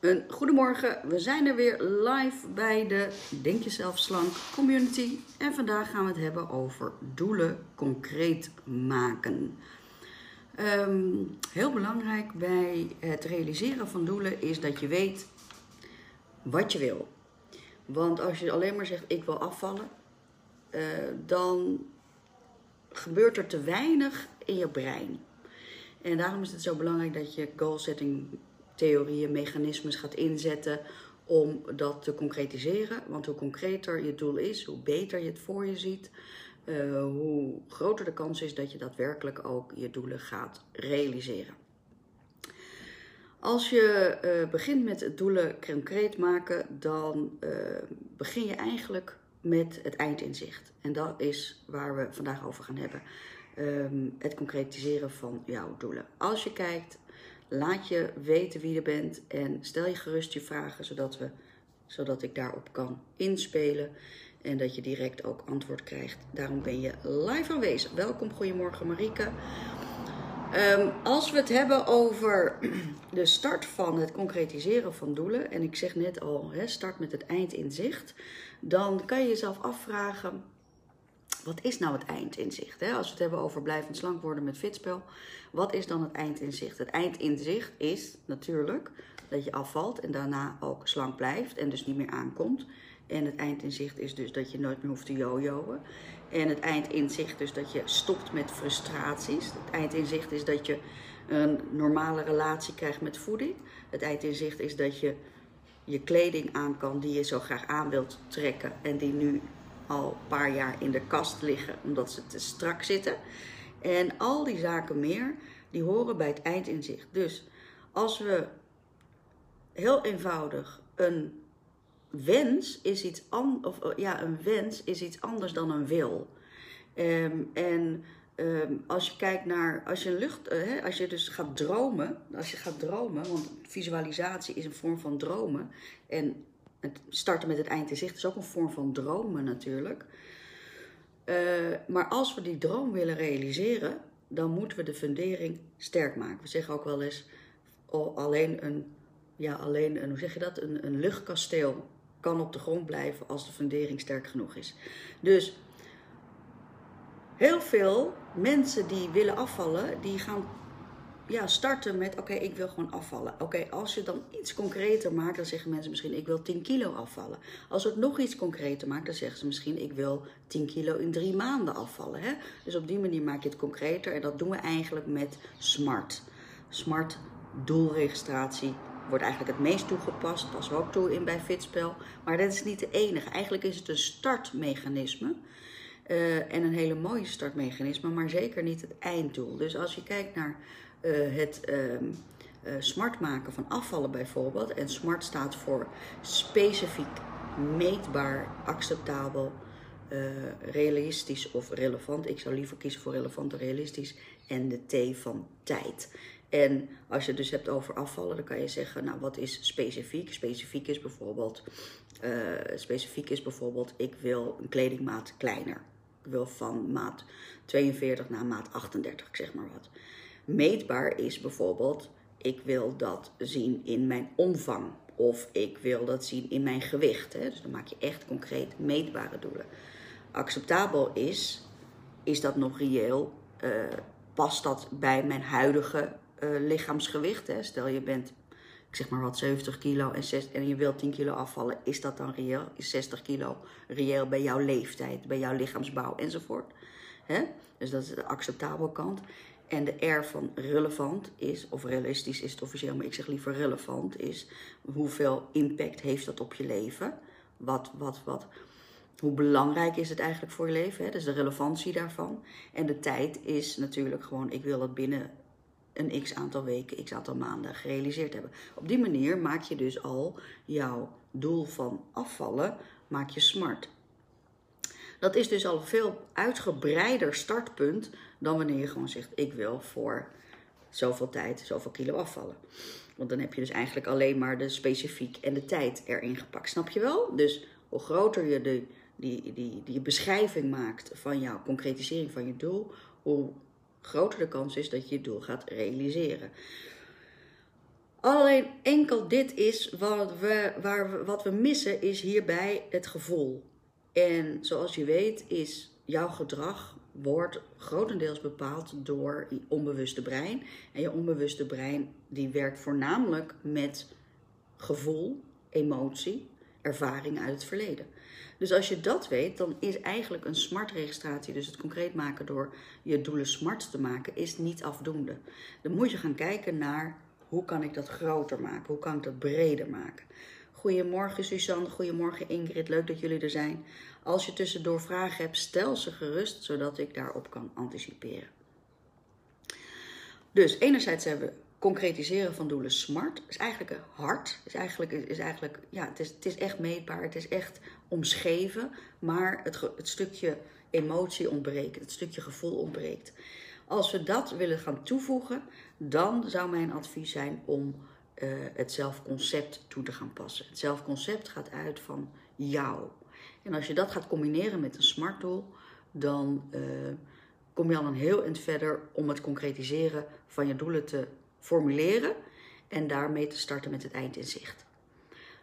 Een goedemorgen, we zijn er weer live bij de Denk Jezelf Slank Community. En vandaag gaan we het hebben over doelen concreet maken. Ehm, heel belangrijk bij het realiseren van doelen is dat je weet wat je wil. Want als je alleen maar zegt ik wil afvallen, uh, dan gebeurt er te weinig in je brein. En daarom is het zo belangrijk dat je goal setting theorieën, mechanismes gaat inzetten om dat te concretiseren. Want hoe concreter je doel is, hoe beter je het voor je ziet, uh, hoe groter de kans is dat je daadwerkelijk ook je doelen gaat realiseren. Als je uh, begint met doelen concreet maken, dan uh, begin je eigenlijk met het eindinzicht. En dat is waar we vandaag over gaan hebben. Um, het concretiseren van jouw doelen. Als je kijkt Laat je weten wie je bent en stel je gerust je vragen zodat, we, zodat ik daarop kan inspelen en dat je direct ook antwoord krijgt. Daarom ben je live aanwezig. Welkom, goedemorgen Marike. Um, als we het hebben over de start van het concretiseren van doelen, en ik zeg net al, start met het eind in zicht, dan kan je jezelf afvragen wat is nou het eindinzicht? Hè? Als we het hebben over blijvend slank worden met fitspel, wat is dan het eindinzicht? Het eindinzicht is natuurlijk dat je afvalt en daarna ook slank blijft en dus niet meer aankomt. En het eindinzicht is dus dat je nooit meer hoeft te jojoen. En het eindinzicht dus dat je stopt met frustraties. Het eindinzicht is dat je een normale relatie krijgt met voeding. Het eindinzicht is dat je je kleding aan kan die je zo graag aan wilt trekken en die nu al een paar jaar in de kast liggen omdat ze te strak zitten. En al die zaken meer, die horen bij het eindinzicht. Dus als we heel eenvoudig een wens is iets, an, of, eh, ja, een wens is iets anders dan een wil. Um, en um, als je kijkt naar, als je lucht, uh, hè, als je dus gaat dromen, als je gaat dromen, want visualisatie is een vorm van dromen. En het starten met het eind in zicht is ook een vorm van dromen natuurlijk. Uh, maar als we die droom willen realiseren, dan moeten we de fundering sterk maken. We zeggen ook wel eens, oh, alleen een, ja, alleen een, hoe zeg je dat, een, een luchtkasteel kan op de grond blijven als de fundering sterk genoeg is. Dus heel veel mensen die willen afvallen, die gaan ja, starten met: oké, ik wil gewoon afvallen. Oké, als je dan iets concreter maakt, dan zeggen mensen misschien: ik wil 10 kilo afvallen. Als we het nog iets concreter maken, dan zeggen ze misschien: ik wil 10 kilo in drie maanden afvallen. Hè? Dus op die manier maak je het concreter en dat doen we eigenlijk met SMART. SMART doelregistratie wordt eigenlijk het meest toegepast. Passen we ook toe in bij Fitspel. Maar dat is niet de enige. Eigenlijk is het een startmechanisme. Uh, en een hele mooie startmechanisme, maar zeker niet het einddoel. Dus als je kijkt naar uh, het uh, smart maken van afvallen bijvoorbeeld. En smart staat voor specifiek, meetbaar, acceptabel, realistisch of relevant. Ik zou liever kiezen voor relevant en realistisch. En de T van tijd. En als je het dus hebt over afvallen, dan kan je zeggen, nou wat is specifiek? Specifiek is bijvoorbeeld, specifiek is bijvoorbeeld, ik wil een kledingmaat kleiner. Ik wil van maat 42 naar maat 38, ik zeg maar wat. Meetbaar is bijvoorbeeld, ik wil dat zien in mijn omvang. Of ik wil dat zien in mijn gewicht. Hè? Dus dan maak je echt concreet meetbare doelen. Acceptabel is, is dat nog reëel? Uh, past dat bij mijn huidige uh, lichaamsgewicht? Hè? Stel je bent, ik zeg maar wat, 70 kilo en, 6, en je wilt 10 kilo afvallen. Is dat dan reëel? Is 60 kilo reëel bij jouw leeftijd, bij jouw lichaamsbouw enzovoort? Dus dat is de acceptabele kant. En de R van relevant is, of realistisch is het officieel, maar ik zeg liever relevant, is hoeveel impact heeft dat op je leven? Wat, wat, wat, hoe belangrijk is het eigenlijk voor je leven? Hè? Dus de relevantie daarvan. En de tijd is natuurlijk gewoon, ik wil dat binnen een x aantal weken, x aantal maanden gerealiseerd hebben. Op die manier maak je dus al jouw doel van afvallen, maak je smart. Dat is dus al een veel uitgebreider startpunt dan wanneer je gewoon zegt: Ik wil voor zoveel tijd zoveel kilo afvallen. Want dan heb je dus eigenlijk alleen maar de specifiek en de tijd erin gepakt. Snap je wel? Dus hoe groter je de, die, die, die beschrijving maakt van jouw concretisering van je doel, hoe groter de kans is dat je je doel gaat realiseren. Alleen enkel dit is wat we, waar we, wat we missen, is hierbij het gevoel. En zoals je weet, is jouw gedrag wordt grotendeels bepaald door je onbewuste brein. En je onbewuste brein die werkt voornamelijk met gevoel, emotie, ervaring uit het verleden. Dus als je dat weet, dan is eigenlijk een smart registratie, dus het concreet maken door je doelen smart te maken, is niet afdoende. Dan moet je gaan kijken naar hoe kan ik dat groter maken, hoe kan ik dat breder maken. Goedemorgen Suzanne, goedemorgen Ingrid, leuk dat jullie er zijn. Als je tussendoor vragen hebt, stel ze gerust, zodat ik daarop kan anticiperen. Dus enerzijds hebben we concretiseren van doelen smart. Is eigenlijk hard. Is eigenlijk, is eigenlijk, ja, het, is, het is echt meetbaar. Het is echt omschreven. Maar het, het stukje emotie ontbreekt. Het stukje gevoel ontbreekt. Als we dat willen gaan toevoegen, dan zou mijn advies zijn om uh, het zelfconcept toe te gaan passen. Het zelfconcept gaat uit van jou. En als je dat gaat combineren met een smart doel, dan uh, kom je al een heel eind verder om het concretiseren van je doelen te formuleren en daarmee te starten met het eindinzicht.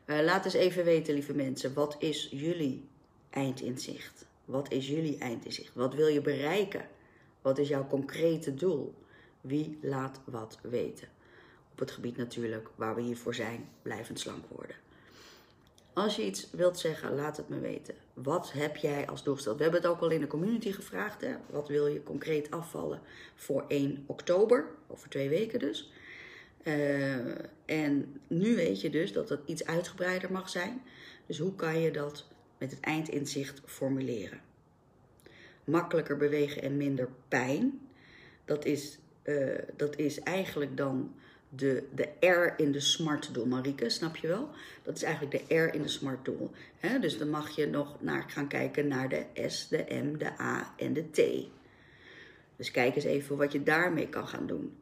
Uh, laat eens even weten, lieve mensen, wat is jullie eindinzicht? Wat is jullie eindinzicht? Wat wil je bereiken? Wat is jouw concrete doel? Wie laat wat weten? Op het gebied natuurlijk waar we hiervoor zijn, blijvend slank worden. Als je iets wilt zeggen, laat het me weten. Wat heb jij als doelstel? We hebben het ook al in de community gevraagd. Hè? Wat wil je concreet afvallen voor 1 oktober? Over twee weken dus. Uh, en nu weet je dus dat het iets uitgebreider mag zijn. Dus hoe kan je dat met het eindinzicht formuleren? Makkelijker bewegen en minder pijn. Dat is, uh, dat is eigenlijk dan de, de R in de smart doel, Marieke, snap je wel? Dat is eigenlijk de R in de smart doel. He, dus dan mag je nog naar gaan kijken naar de S, de M, de A en de T. Dus kijk eens even wat je daarmee kan gaan doen.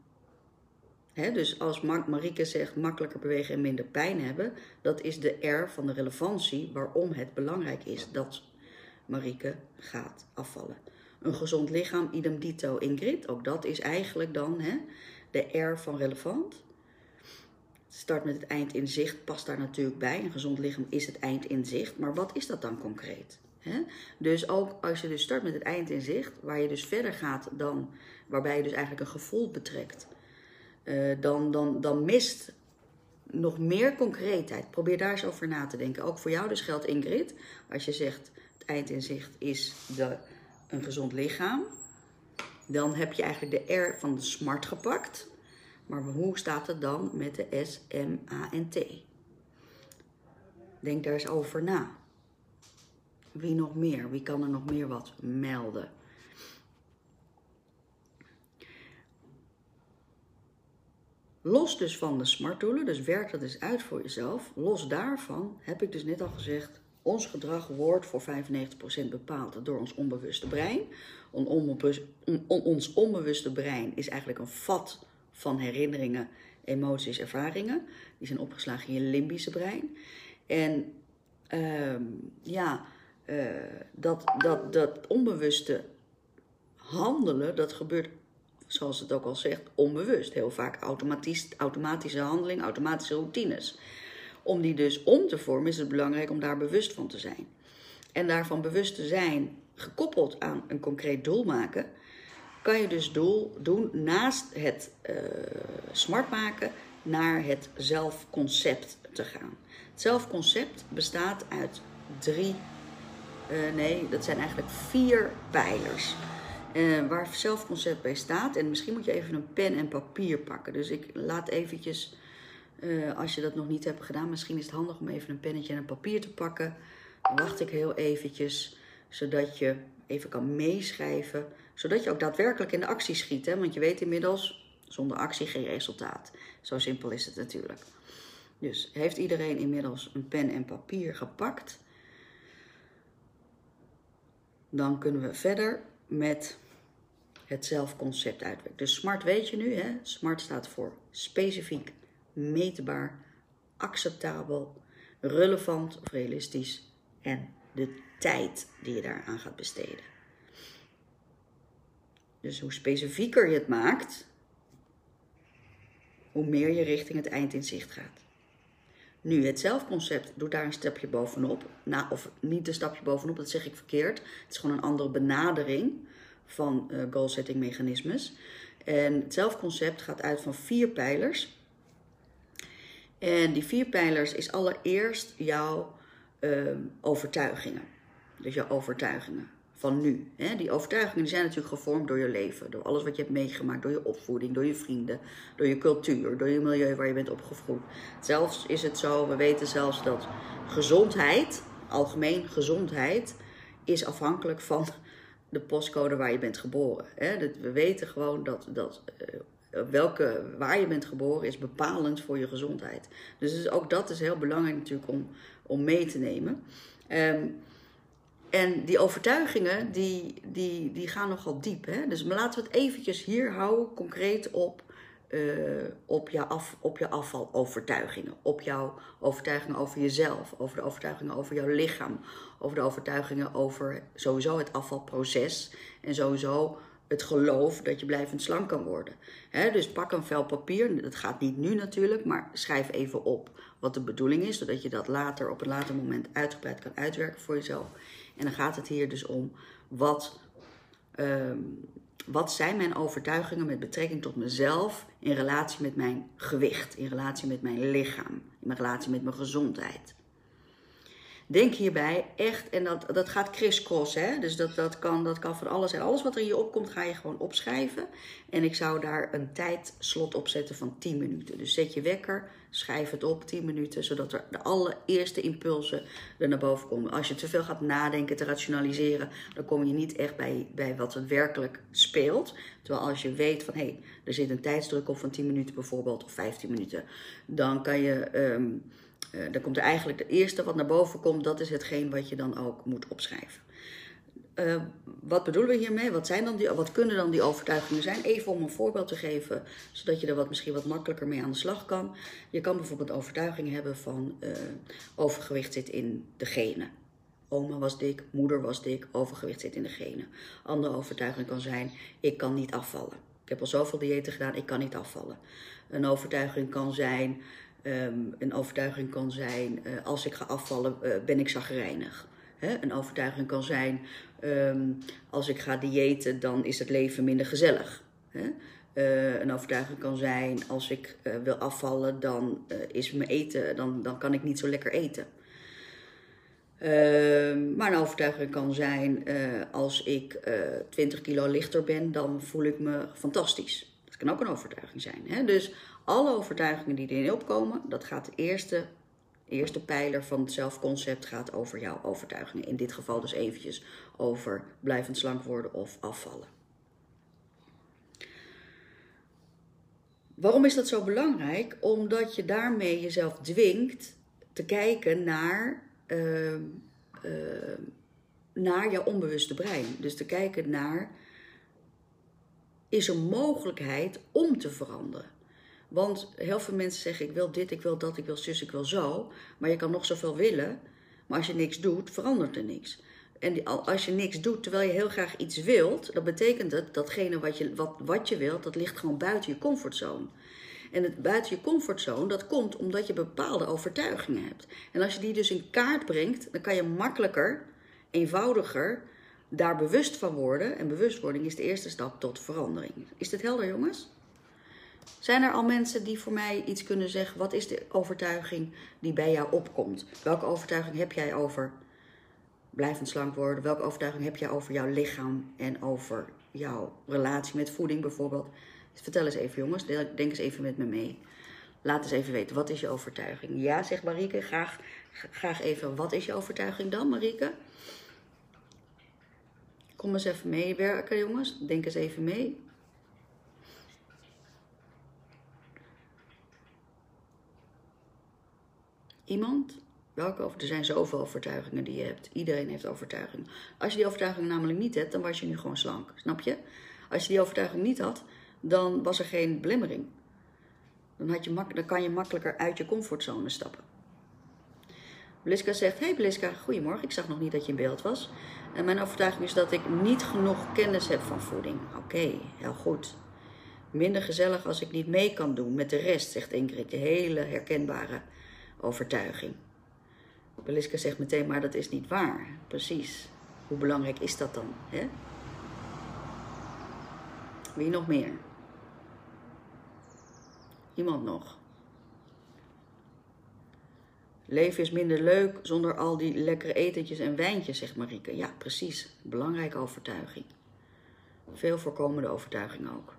Dus als Marieke zegt makkelijker bewegen en minder pijn hebben, dat is de R van de relevantie waarom het belangrijk is dat Marieke gaat afvallen. Een gezond lichaam, idem dito Ingrid, ook dat is eigenlijk dan hè, de R van relevant. Start met het eind in zicht, past daar natuurlijk bij. Een gezond lichaam is het eind in zicht. Maar wat is dat dan concreet? Dus ook als je dus start met het eind in zicht, waar je dus verder gaat dan, waarbij je dus eigenlijk een gevoel betrekt, uh, dan, dan, dan mist nog meer concreetheid. Probeer daar eens over na te denken. Ook voor jou dus geldt Ingrid, als je zegt het eind in zicht is de, een gezond lichaam, dan heb je eigenlijk de R van de smart gepakt. Maar hoe staat het dan met de S, M, A en T? Denk daar eens over na. Wie nog meer? Wie kan er nog meer wat melden? Los dus van de smartdoelen, dus werk dat eens uit voor jezelf. Los daarvan heb ik dus net al gezegd, ons gedrag wordt voor 95% bepaald door ons onbewuste brein. ons onbewuste brein is eigenlijk een vat van herinneringen, emoties, ervaringen. Die zijn opgeslagen in je limbische brein. En uh, ja, uh, dat, dat, dat onbewuste handelen, dat gebeurt, zoals het ook al zegt, onbewust. Heel vaak automatisch, automatische handeling, automatische routines. Om die dus om te vormen is het belangrijk om daar bewust van te zijn. En daarvan bewust te zijn, gekoppeld aan een concreet doel maken, kan je dus doel doen naast het uh, smart maken naar het zelfconcept te gaan. Het zelfconcept bestaat uit drie, uh, nee, dat zijn eigenlijk vier pijlers. Uh, waar zelfconcept bij staat. En misschien moet je even een pen en papier pakken. Dus ik laat eventjes, als je dat nog niet hebt gedaan, misschien is het handig om even een pennetje en een papier te pakken. Dan wacht ik heel eventjes, zodat je even kan meeschrijven zodat je ook daadwerkelijk in de actie schiet. Hè? Want je weet inmiddels, zonder actie geen resultaat. Zo simpel is het natuurlijk. Dus heeft iedereen inmiddels een pen en papier gepakt? Dan kunnen we verder met het zelfconcept uitwerken. Dus SMART weet je nu, hè? SMART staat voor specifiek, meetbaar, acceptabel, relevant of realistisch en de tijd die je daaraan gaat besteden. Dus hoe specifieker je het maakt, hoe meer je richting het eind in zicht gaat. Nu, het zelfconcept doet daar een stapje bovenop. Nou, of niet een stapje bovenop, dat zeg ik verkeerd. Het is gewoon een andere benadering van uh, goal-setting mechanismes. En het zelfconcept gaat uit van vier pijlers. En die vier pijlers is allereerst jouw uh, overtuigingen. Dus jouw overtuigingen van nu. Hè? Die overtuigingen zijn natuurlijk gevormd door je leven, door alles wat je hebt meegemaakt, door je opvoeding, door je vrienden, door je cultuur, door je milieu waar je bent opgevoed. Zelfs is het zo, we weten zelfs dat gezondheid, algemeen gezondheid, is afhankelijk van de postcode waar je bent geboren. Hè? We weten gewoon dat, dat uh, welke, waar je bent geboren is bepalend voor je gezondheid. Dus ook dat is heel belangrijk natuurlijk om, om mee te nemen. Um, en die overtuigingen, die, die, die gaan nogal diep. Hè? Dus maar laten we het eventjes hier houden, concreet op, uh, op, je af, op je afvalovertuigingen. Op jouw overtuigingen over jezelf, over de overtuigingen over jouw lichaam. Over de overtuigingen over sowieso het afvalproces. En sowieso het geloof dat je blijvend slank kan worden. Dus pak een vel papier, dat gaat niet nu natuurlijk, maar schrijf even op wat de bedoeling is, zodat je dat later op een later moment uitgebreid kan uitwerken voor jezelf. En dan gaat het hier dus om wat, uh, wat zijn mijn overtuigingen met betrekking tot mezelf in relatie met mijn gewicht, in relatie met mijn lichaam, in relatie met mijn gezondheid. Denk hierbij echt, en dat, dat gaat crisscross, hè? dus dat, dat, kan, dat kan van alles zijn. Alles wat er in je opkomt, ga je gewoon opschrijven. En ik zou daar een tijdslot op zetten van 10 minuten. Dus zet je wekker, schrijf het op 10 minuten, zodat er de allereerste impulsen er naar boven komen. Als je te veel gaat nadenken, te rationaliseren, dan kom je niet echt bij, bij wat er werkelijk speelt. Terwijl als je weet van hé, hey, er zit een tijdsdruk op van 10 minuten bijvoorbeeld, of 15 minuten, dan kan je. Um, uh, dan komt er eigenlijk het eerste wat naar boven komt, dat is hetgeen wat je dan ook moet opschrijven. Uh, wat bedoelen we hiermee? Wat, zijn dan die, wat kunnen dan die overtuigingen zijn? Even om een voorbeeld te geven, zodat je er wat, misschien wat makkelijker mee aan de slag kan. Je kan bijvoorbeeld overtuiging hebben van uh, overgewicht zit in de genen. Oma was dik, moeder was dik, overgewicht zit in de genen. Andere overtuiging kan zijn, ik kan niet afvallen. Ik heb al zoveel diëten gedaan, ik kan niet afvallen. Een overtuiging kan zijn, um, een overtuiging kan zijn, uh, als ik ga afvallen ben ik zagrijnig. Een overtuiging kan zijn, um, als ik ga diëten, dan is het leven minder gezellig. Uh, een overtuiging kan zijn, als ik wil afvallen, dan is mijn eten, dan, dan kan ik niet zo lekker eten. Ehm, maar een overtuiging kan zijn, als ik 20 kilo lichter ben, dan voel ik me fantastisch. Kan ook een overtuiging zijn. Hè? Dus alle overtuigingen die erin opkomen, dat gaat de eerste eerste pijler van het zelfconcept gaat over jouw overtuigingen. In dit geval dus eventjes over blijvend slank worden of afvallen. Waarom is dat zo belangrijk? Omdat je daarmee jezelf dwingt te kijken naar, uh, uh, naar jouw onbewuste brein. Dus te kijken naar, is er mogelijkheid om te veranderen? Want heel veel mensen zeggen: ik wil dit, ik wil dat, ik wil zus, ik wil zo. Maar je kan nog zoveel willen. Maar als je niks doet, verandert er niks. En als je niks doet terwijl je heel graag iets wilt, dan betekent het datgene wat je, wat, wat je wilt, dat ligt gewoon buiten je comfortzone. En het buiten je comfortzone, dat komt omdat je bepaalde overtuigingen hebt. En als je die dus in kaart brengt, dan kan je makkelijker, eenvoudiger daar bewust van worden. En bewustwording is de eerste stap tot verandering. Is dit helder, jongens? Zijn er al mensen die voor mij iets kunnen zeggen? Wat is de overtuiging die bij jou opkomt? Welke overtuiging heb jij over blijvend slank worden? Welke overtuiging heb jij over jouw lichaam en over jouw relatie met voeding bijvoorbeeld? Vertel eens even jongens, denk eens even met me mee. Laat eens even weten, wat is je overtuiging? Ja, zegt Marieke, graag, graag even, wat is je overtuiging dan, Marieke? Kom eens even meewerken, jongens. Denk eens even mee. Iemand? Welke over? Er zijn zoveel overtuigingen die je hebt. Iedereen heeft overtuigingen. Als je die overtuiging namelijk niet hebt, dan was je nu gewoon slank. Snap je? Als je die overtuiging niet had, dan was er geen belemmering. Dan, had je dan kan je makkelijker uit je comfortzone stappen. Bliska zegt: Hey Bliska, goedemorgen. Ik zag nog niet dat je in beeld was. En mijn overtuiging is dat ik niet genoeg kennis heb van voeding. Oké, heel goed. Minder gezellig als ik niet mee kan doen met de rest, zegt Ingrid. Een hele herkenbare overtuiging. Beliska zegt meteen, maar dat is niet waar. Precies. Hoe belangrijk is dat dan? Hè? Wie nog meer? Iemand nog? Leven is minder leuk zonder al die lekkere etentjes en wijntjes, zegt Marieke. Ja, precies. Belangrijke overtuiging. Veel voorkomende overtuiging ook.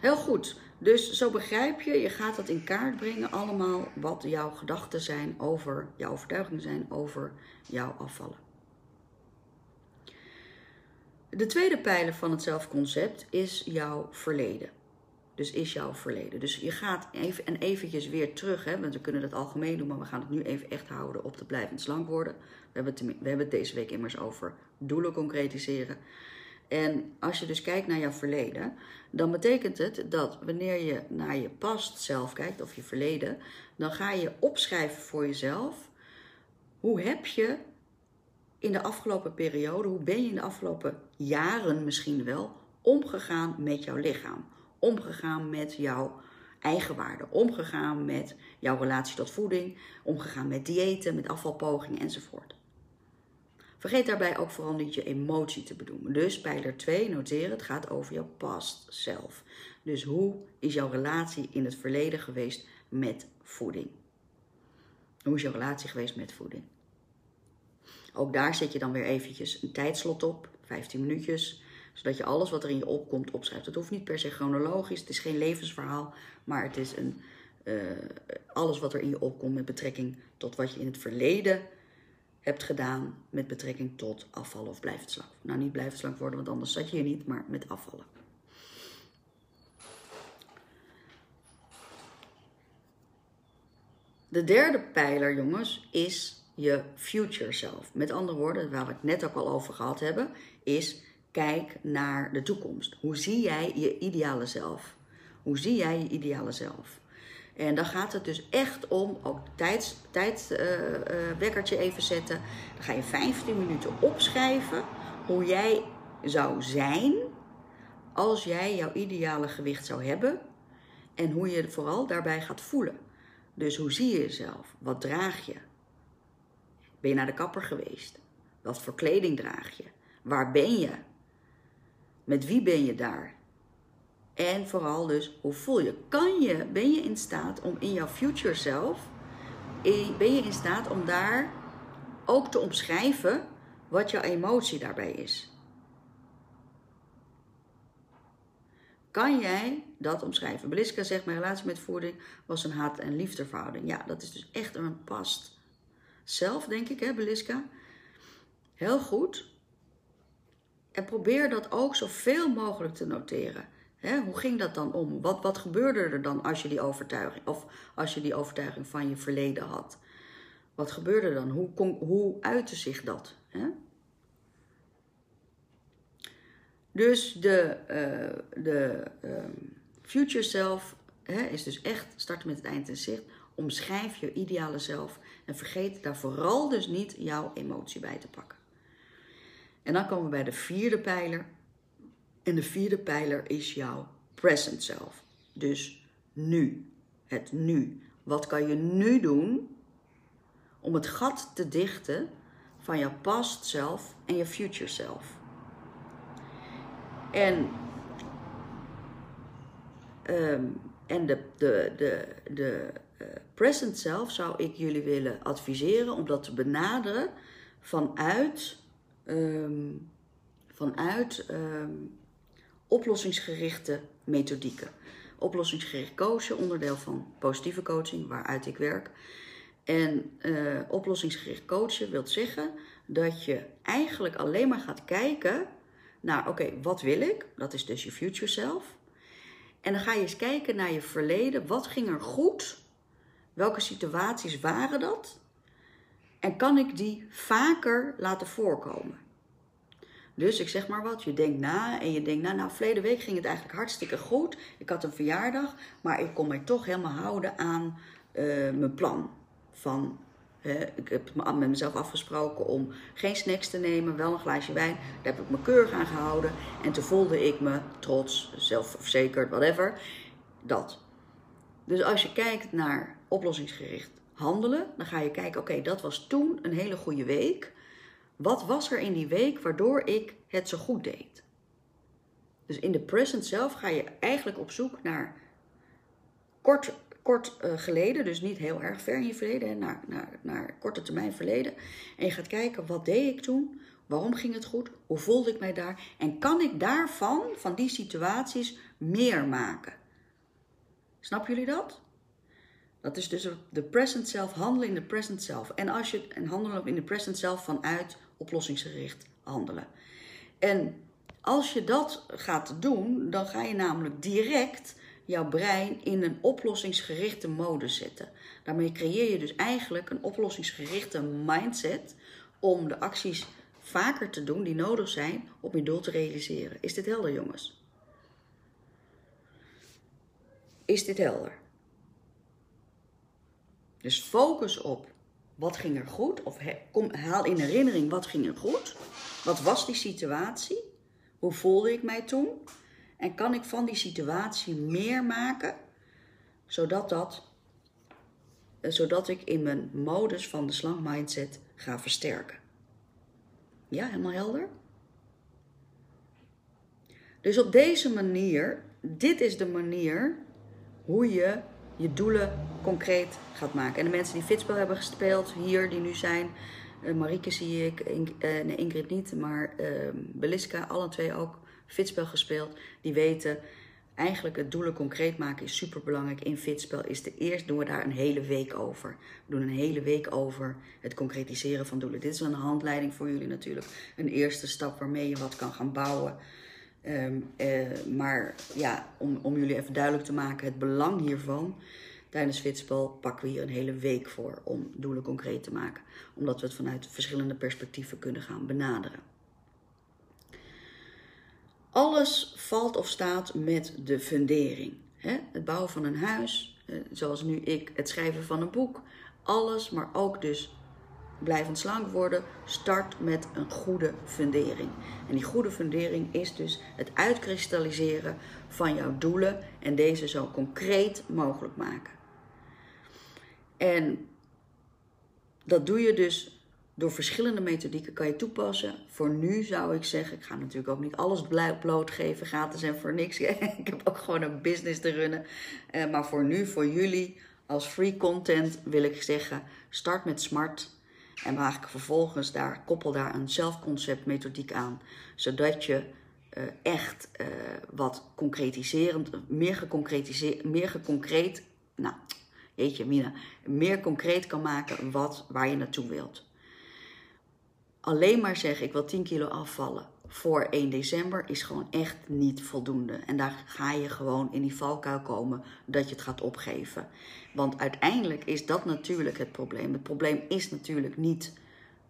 Heel goed. Dus zo begrijp je, je gaat dat in kaart brengen, allemaal wat jouw gedachten zijn over, jouw overtuigingen zijn over jouw afvallen. De tweede pijler van het zelfconcept is jouw verleden. Dus is jouw verleden. Dus je gaat even en eventjes weer terug, hè, want we kunnen het algemeen doen, maar we gaan het nu even echt houden op de blijvend slank worden. We hebben we hebben het deze week immers over doelen concretiseren. En als je dus kijkt naar jouw verleden, dan betekent het dat wanneer je naar je past zelf kijkt of je verleden, dan ga je opschrijven voor jezelf hoe heb je in de afgelopen periode, hoe ben je in de afgelopen jaren misschien wel omgegaan met jouw lichaam, omgegaan met jouw eigenwaarde, omgegaan met jouw relatie tot voeding, omgegaan met diëten, met afvalpogingen enzovoort. Vergeet daarbij ook vooral niet je emotie te bedoelen. Dus pijler 2, noteren, het gaat over jouw past zelf. Dus hoe is jouw relatie in het verleden geweest met voeding? Hoe is jouw relatie geweest met voeding? Ook daar zet je dan weer eventjes een tijdslot op, 15 minuutjes, zodat je alles wat er in je opkomt opschrijft. Het hoeft niet per se chronologisch, het is geen levensverhaal, maar het is een, uh, alles wat er in je opkomt met betrekking tot wat je in het verleden hebt gedaan met betrekking tot afvallen of blijven slank. Nou, niet blijven slank worden, want anders zat je hier niet, maar met afvallen. De derde pijler, jongens, is je future self. Met andere woorden, waar we het net ook al over gehad hebben, is kijk naar de toekomst. Hoe zie jij je ideale zelf? Hoe zie jij je ideale zelf? En dan gaat het dus echt om, ook tijdwekkertje uh, uh, even zetten. Dan ga je 15 minuten opschrijven hoe jij zou zijn als jij jouw ideale gewicht zou hebben. En hoe je vooral daarbij gaat voelen. Dus hoe zie je jezelf? Wat draag je? Ben je naar de kapper geweest? Wat voor kleding draag je? Waar ben je? Met wie ben je daar? En vooral dus, hoe voel je? Kan je, ben je in staat om in jouw future self, ben je in staat om daar ook te omschrijven wat jouw emotie daarbij is? Kan jij dat omschrijven? Beliska zegt, mijn relatie met voeding was een haat- en liefdeverhouding. Ja, dat is dus echt een past zelf, denk ik, hè, Beliska? Heel goed. En probeer dat ook zoveel mogelijk te noteren hoe ging dat dan om? Wat, wat gebeurde er dan als je die overtuiging, of als je die overtuiging van je verleden had? Wat gebeurde dan? Hoe, kon, hoe uitte zich dat? Dus de, uh, de uh, future self is dus echt starten met het eind in zicht. Omschrijf je ideale zelf en vergeet daar vooral dus niet jouw emotie bij te pakken. En dan komen we bij de vierde pijler, en de vierde pijler is jouw present self. Dus nu. Het nu. Wat kan je nu doen om het gat te dichten van jouw past self en je future self? En, um, en de, de, de, de present self zou ik jullie willen adviseren om dat te benaderen vanuit, um, vanuit um, oplossingsgerichte methodieken. Oplossingsgericht coachen, onderdeel van positieve coaching, waaruit ik werk. En uh, oplossingsgericht coachen wil zeggen dat je eigenlijk alleen maar gaat kijken naar, oké, wat wil ik? Dat is dus je future self. En dan ga je eens kijken naar je verleden. Wat ging er goed? Welke situaties waren dat? En kan ik die vaker laten voorkomen? Dus ik zeg maar wat, je denkt na en je denkt, nou, nou, verleden week ging het eigenlijk hartstikke goed. Ik had een verjaardag, maar ik kon mij toch helemaal houden aan uh, mijn plan van ik heb met mezelf afgesproken om geen snacks te nemen, wel een glaasje wijn. Daar heb ik me keurig aan gehouden. En toen voelde ik me trots, zelfverzekerd, whatever. Dat. Dus als je kijkt naar oplossingsgericht handelen, dan ga je kijken, oké, dat was toen een hele goede week. Wat was er in die week waardoor ik het zo goed deed? Dus in de present zelf ga je eigenlijk op zoek naar kort, kort uh, geleden, dus niet heel erg ver in je verleden, naar, naar, naar korte termijn verleden. En je gaat kijken, wat deed ik toen? Waarom ging het goed? Hoe voelde ik mij daar? En kan ik daarvan, van die situaties, meer maken? Snap jullie dat? Dat is dus de present self, handelen in de present self. En, als je, en handelen in de present self vanuit oplossingsgericht handelen. En als je dat gaat doen, dan ga je namelijk direct jouw brein in een oplossingsgerichte mode zetten. Daarmee creëer je dus eigenlijk een oplossingsgerichte mindset om de acties vaker te doen die nodig zijn om je doel te realiseren. Is dit helder, jongens? Is dit helder? Dus focus op wat ging er goed, of kom, haal in herinnering wat ging er goed. Wat was die situatie? Hoe voelde ik mij toen? En kan ik van die situatie meer maken, zodat, dat, eh, zodat ik in mijn modus van de slank mindset ga versterken? Ja, helemaal helder? Dus op deze manier, dit is de manier hoe je je doelen concreet gaat maken. En de mensen die fitspel hebben gespeeld hier, die nu zijn, uh, Marieke zie ik, In, uh, nee, Ingrid niet, maar uh, Beliska, alle twee ook fitspel gespeeld, die weten eigenlijk het doelen concreet maken is super belangrijk. In fitspel is de eerst doen we daar een hele week over. We doen een hele week over het concretiseren van doelen. Dit is een handleiding voor jullie natuurlijk. Een eerste stap waarmee je wat kan gaan bouwen. Um, uh, maar ja, om, om jullie even duidelijk te maken, het belang hiervan. Tijdens Fitspel pakken we hier een hele week voor om doelen concreet te maken. Omdat we het vanuit verschillende perspectieven kunnen gaan benaderen. Alles valt of staat met de fundering. Het bouwen van een huis, eh, zoals nu ik, het schrijven van een boek. Alles, maar ook dus blijvend slank worden, start met een goede fundering. En die goede fundering is dus het uitkristalliseren van jouw doelen en deze zo concreet mogelijk maken. En dat doe je dus door verschillende methodieken kan je toepassen. Voor nu zou ik zeggen, ik ga natuurlijk ook niet alles blootgeven, gratis en voor niks. ik heb ook gewoon een business te runnen. Eh, maar voor nu, voor jullie, als free content wil ik zeggen, start met SMART. En maak vervolgens daar, koppel daar een zelfconcept methodiek aan. Zodat je uh, echt uh, wat concretiserend, meer geconcretiseerd, meer geconcreet, nou, jeetje Mina, meer concreet kan maken wat, waar je naartoe wilt alleen maar zeggen ik wil 10 kilo afvallen voor 1 december is gewoon echt niet voldoende. En daar ga je gewoon in die valkuil komen dat je het gaat opgeven. Want uiteindelijk is dat natuurlijk het probleem. Het probleem is natuurlijk niet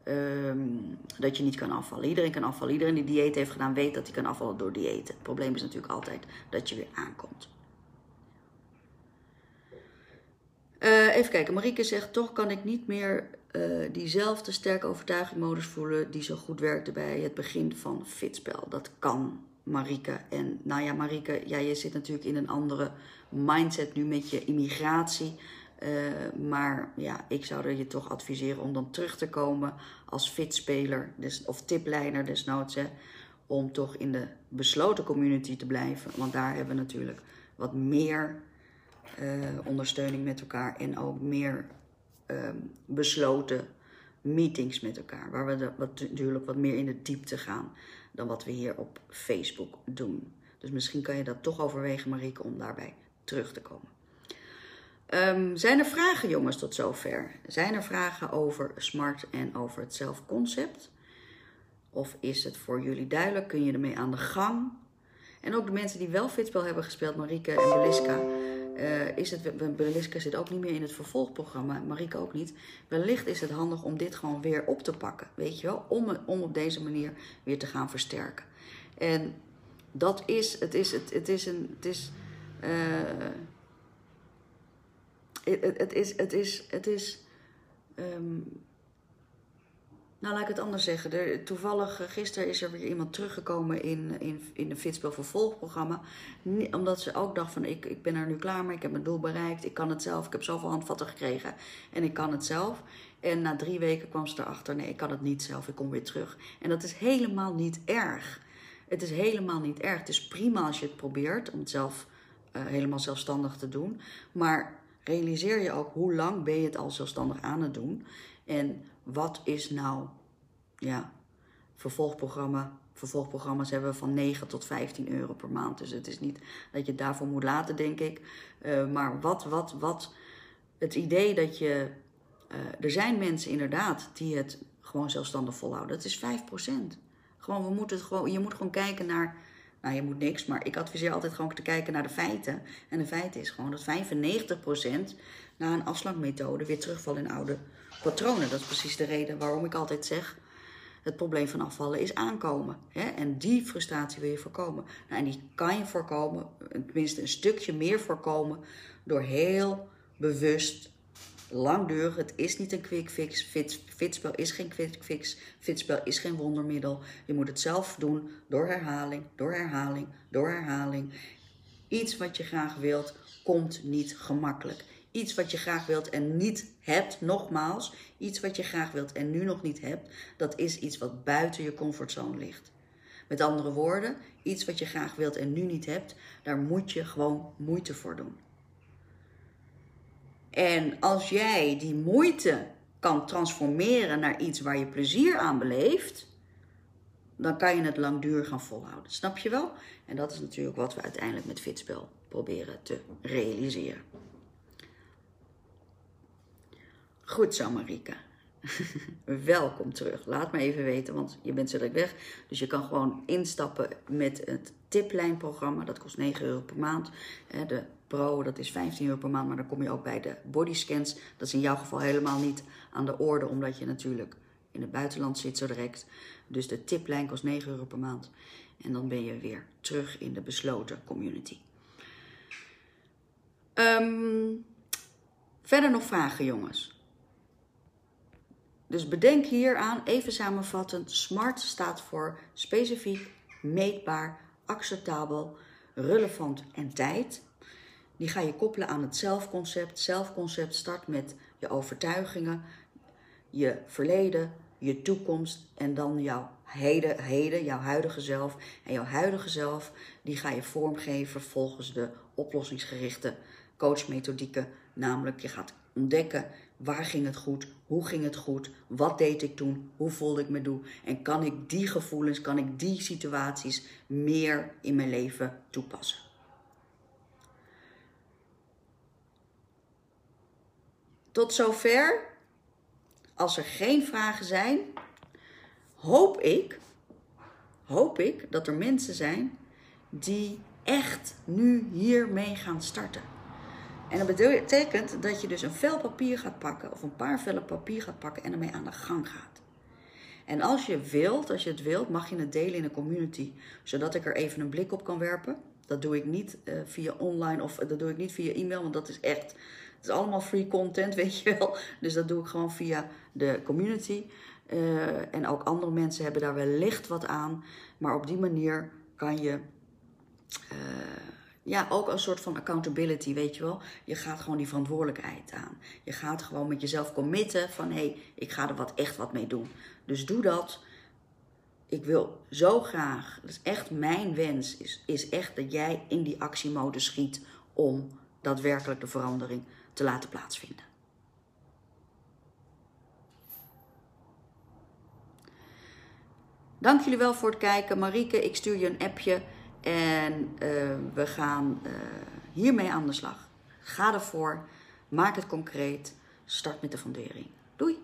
um, dat je niet kan afvallen. Iedereen kan afvallen. Iedereen die dieet heeft gedaan weet dat hij kan afvallen door diëten. Het probleem is natuurlijk altijd dat je weer aankomt. Uh, even kijken, Marieke zegt toch kan ik niet meer uh, diezelfde sterke overtuigingmodus voelen die zo goed werkte bij het begin van Fitspel. Dat kan Marike. En nou ja, Marike, ja, je zit natuurlijk in een andere mindset nu met je immigratie. Uh, maar ja, ik zou je toch adviseren om dan terug te komen als fitspeler dus, of tiplijner desnoods. Hè, om toch in de besloten community te blijven. Want daar hebben we natuurlijk wat meer uh, ondersteuning met elkaar en ook meer um, besloten meetings met elkaar. Waar we wat, natuurlijk wat meer in de diepte gaan dan wat we hier op Facebook doen. Dus misschien kan je dat toch overwegen, Marieke, om daarbij terug te komen. Um, zijn er vragen, jongens, tot zover? Zijn er vragen over smart en over het zelfconcept? Of is het voor jullie duidelijk? Kun je ermee aan de gang? En ook de mensen die wel fitspel hebben gespeeld, Marieke en Beliska uh, is het, Beliska zit ook niet meer in het vervolgprogramma, Marike ook niet. Wellicht is het handig om dit gewoon weer op te pakken, weet je wel? Om, om op deze manier weer te gaan versterken. En dat is, het is, het, het is een, het is, uh, het, het, is, het is, het is ehm, nou, laat ik het anders zeggen. Toevallig, uh, gisteren is er weer iemand teruggekomen in, in, in de Fitspel vervolgprogramma. omdat ze ook dacht van, ik, ik ben er nu klaar mee, ik heb mijn doel bereikt, ik kan het zelf. Ik heb zoveel handvatten gekregen en ik kan het zelf. En na drie weken kwam ze erachter, nee, ik kan het niet zelf, ik kom weer terug. En dat is helemaal niet erg. Het is helemaal niet erg. Het is prima als je het probeert om het zelf uh, helemaal zelfstandig te doen. Maar realiseer je ook hoe lang ben je het al zelfstandig aan het doen. En wat is nou, ja, vervolgprogramma. Vervolgprogramma's hebben we van 9 tot 15 euro per maand. Dus het is niet dat je het daarvoor moet laten, denk ik. Uh, maar wat, wat, wat, het idee dat je. Uh, er zijn mensen inderdaad die het gewoon zelfstandig volhouden. Dat is 5%. Gewoon, we moeten het gewoon, je moet gewoon kijken naar. Nou, je moet niks, maar ik adviseer altijd gewoon te kijken naar de feiten. En de feit is gewoon dat 95% na een afslankmethode weer terugvalt in oude patronen. Dat is precies de reden waarom ik altijd zeg: het probleem van afvallen is aankomen. Hè? En die frustratie wil je voorkomen. Nou, en die kan je voorkomen, tenminste een stukje meer voorkomen, door heel bewust, langdurig. Het is niet een quick fix. Fit, fitspel is geen quick fix. Fitspel is geen wondermiddel. Je moet het zelf doen door herhaling, door herhaling, door herhaling. Iets wat je graag wilt, komt niet gemakkelijk iets wat je graag wilt en niet hebt, nogmaals, iets wat je graag wilt en nu nog niet hebt, dat is iets wat buiten je comfortzone ligt. Met andere woorden, iets wat je graag wilt en nu niet hebt, daar moet je gewoon moeite voor doen. En als jij die moeite kan transformeren naar iets waar je plezier aan beleeft, dan kan je het langdurig gaan volhouden. Snap je wel? En dat is natuurlijk wat we uiteindelijk met Fitspel proberen te realiseren. Goed zo, Marika. Welkom terug. Laat me even weten, want je bent zo weg. Dus je kan gewoon instappen met het tiplijnprogramma. Dat kost 9 euro per maand. De Pro, dat is 15 euro per maand. Maar dan kom je ook bij de bodyscans. Dat is in jouw geval helemaal niet aan de orde, omdat je natuurlijk in het buitenland zit zo direct. Dus de tiplijn kost 9 euro per maand. En dan ben je weer terug in de besloten community. Um, verder nog vragen, jongens. Dus bedenk hieraan, even samenvattend, SMART staat voor specifiek, meetbaar, acceptabel, relevant en tijd. Die ga je koppelen aan het zelfconcept. Zelfconcept start met je overtuigingen, je verleden, je toekomst en dan jouw heden, heden, jouw huidige zelf. En jouw huidige zelf, die ga je vormgeven volgens de oplossingsgerichte coachmethodieken. Namelijk, je gaat ontdekken Waar ging het goed? Hoe ging het goed? Wat deed ik toen? Hoe voelde ik me doen? En kan ik die gevoelens, kan ik die situaties meer in mijn leven toepassen? Tot zover. Als er geen vragen zijn, hoop ik, hoop ik dat er mensen zijn die echt nu hiermee gaan starten. En dat betekent dat je dus een vel papier gaat pakken of een paar vellen papier gaat pakken en ermee aan de gang gaat. En als je wilt, als je het wilt, mag je het delen in een community, zodat ik er even een blik op kan werpen. Dat doe ik niet uh, via online of dat doe ik niet via e-mail, want dat is echt, het is allemaal free content, weet je wel. Dus dat doe ik gewoon via de community. Uh, en ook andere mensen hebben daar wellicht wat aan, maar op die manier kan je. Ja, ook een soort van accountability, weet je wel. Je gaat gewoon die verantwoordelijkheid aan. Je gaat gewoon met jezelf committen van hé, hey, ik ga er wat echt wat mee doen. Dus doe dat. Ik wil zo graag, dat is echt mijn wens, is, is echt dat jij in die actiemodus schiet om daadwerkelijk de verandering te laten plaatsvinden. Dank jullie wel voor het kijken. Marieke, ik stuur je een appje. En uh, we gaan uh, hiermee aan de slag. Ga ervoor, maak het concreet, start met de fundering. Doei!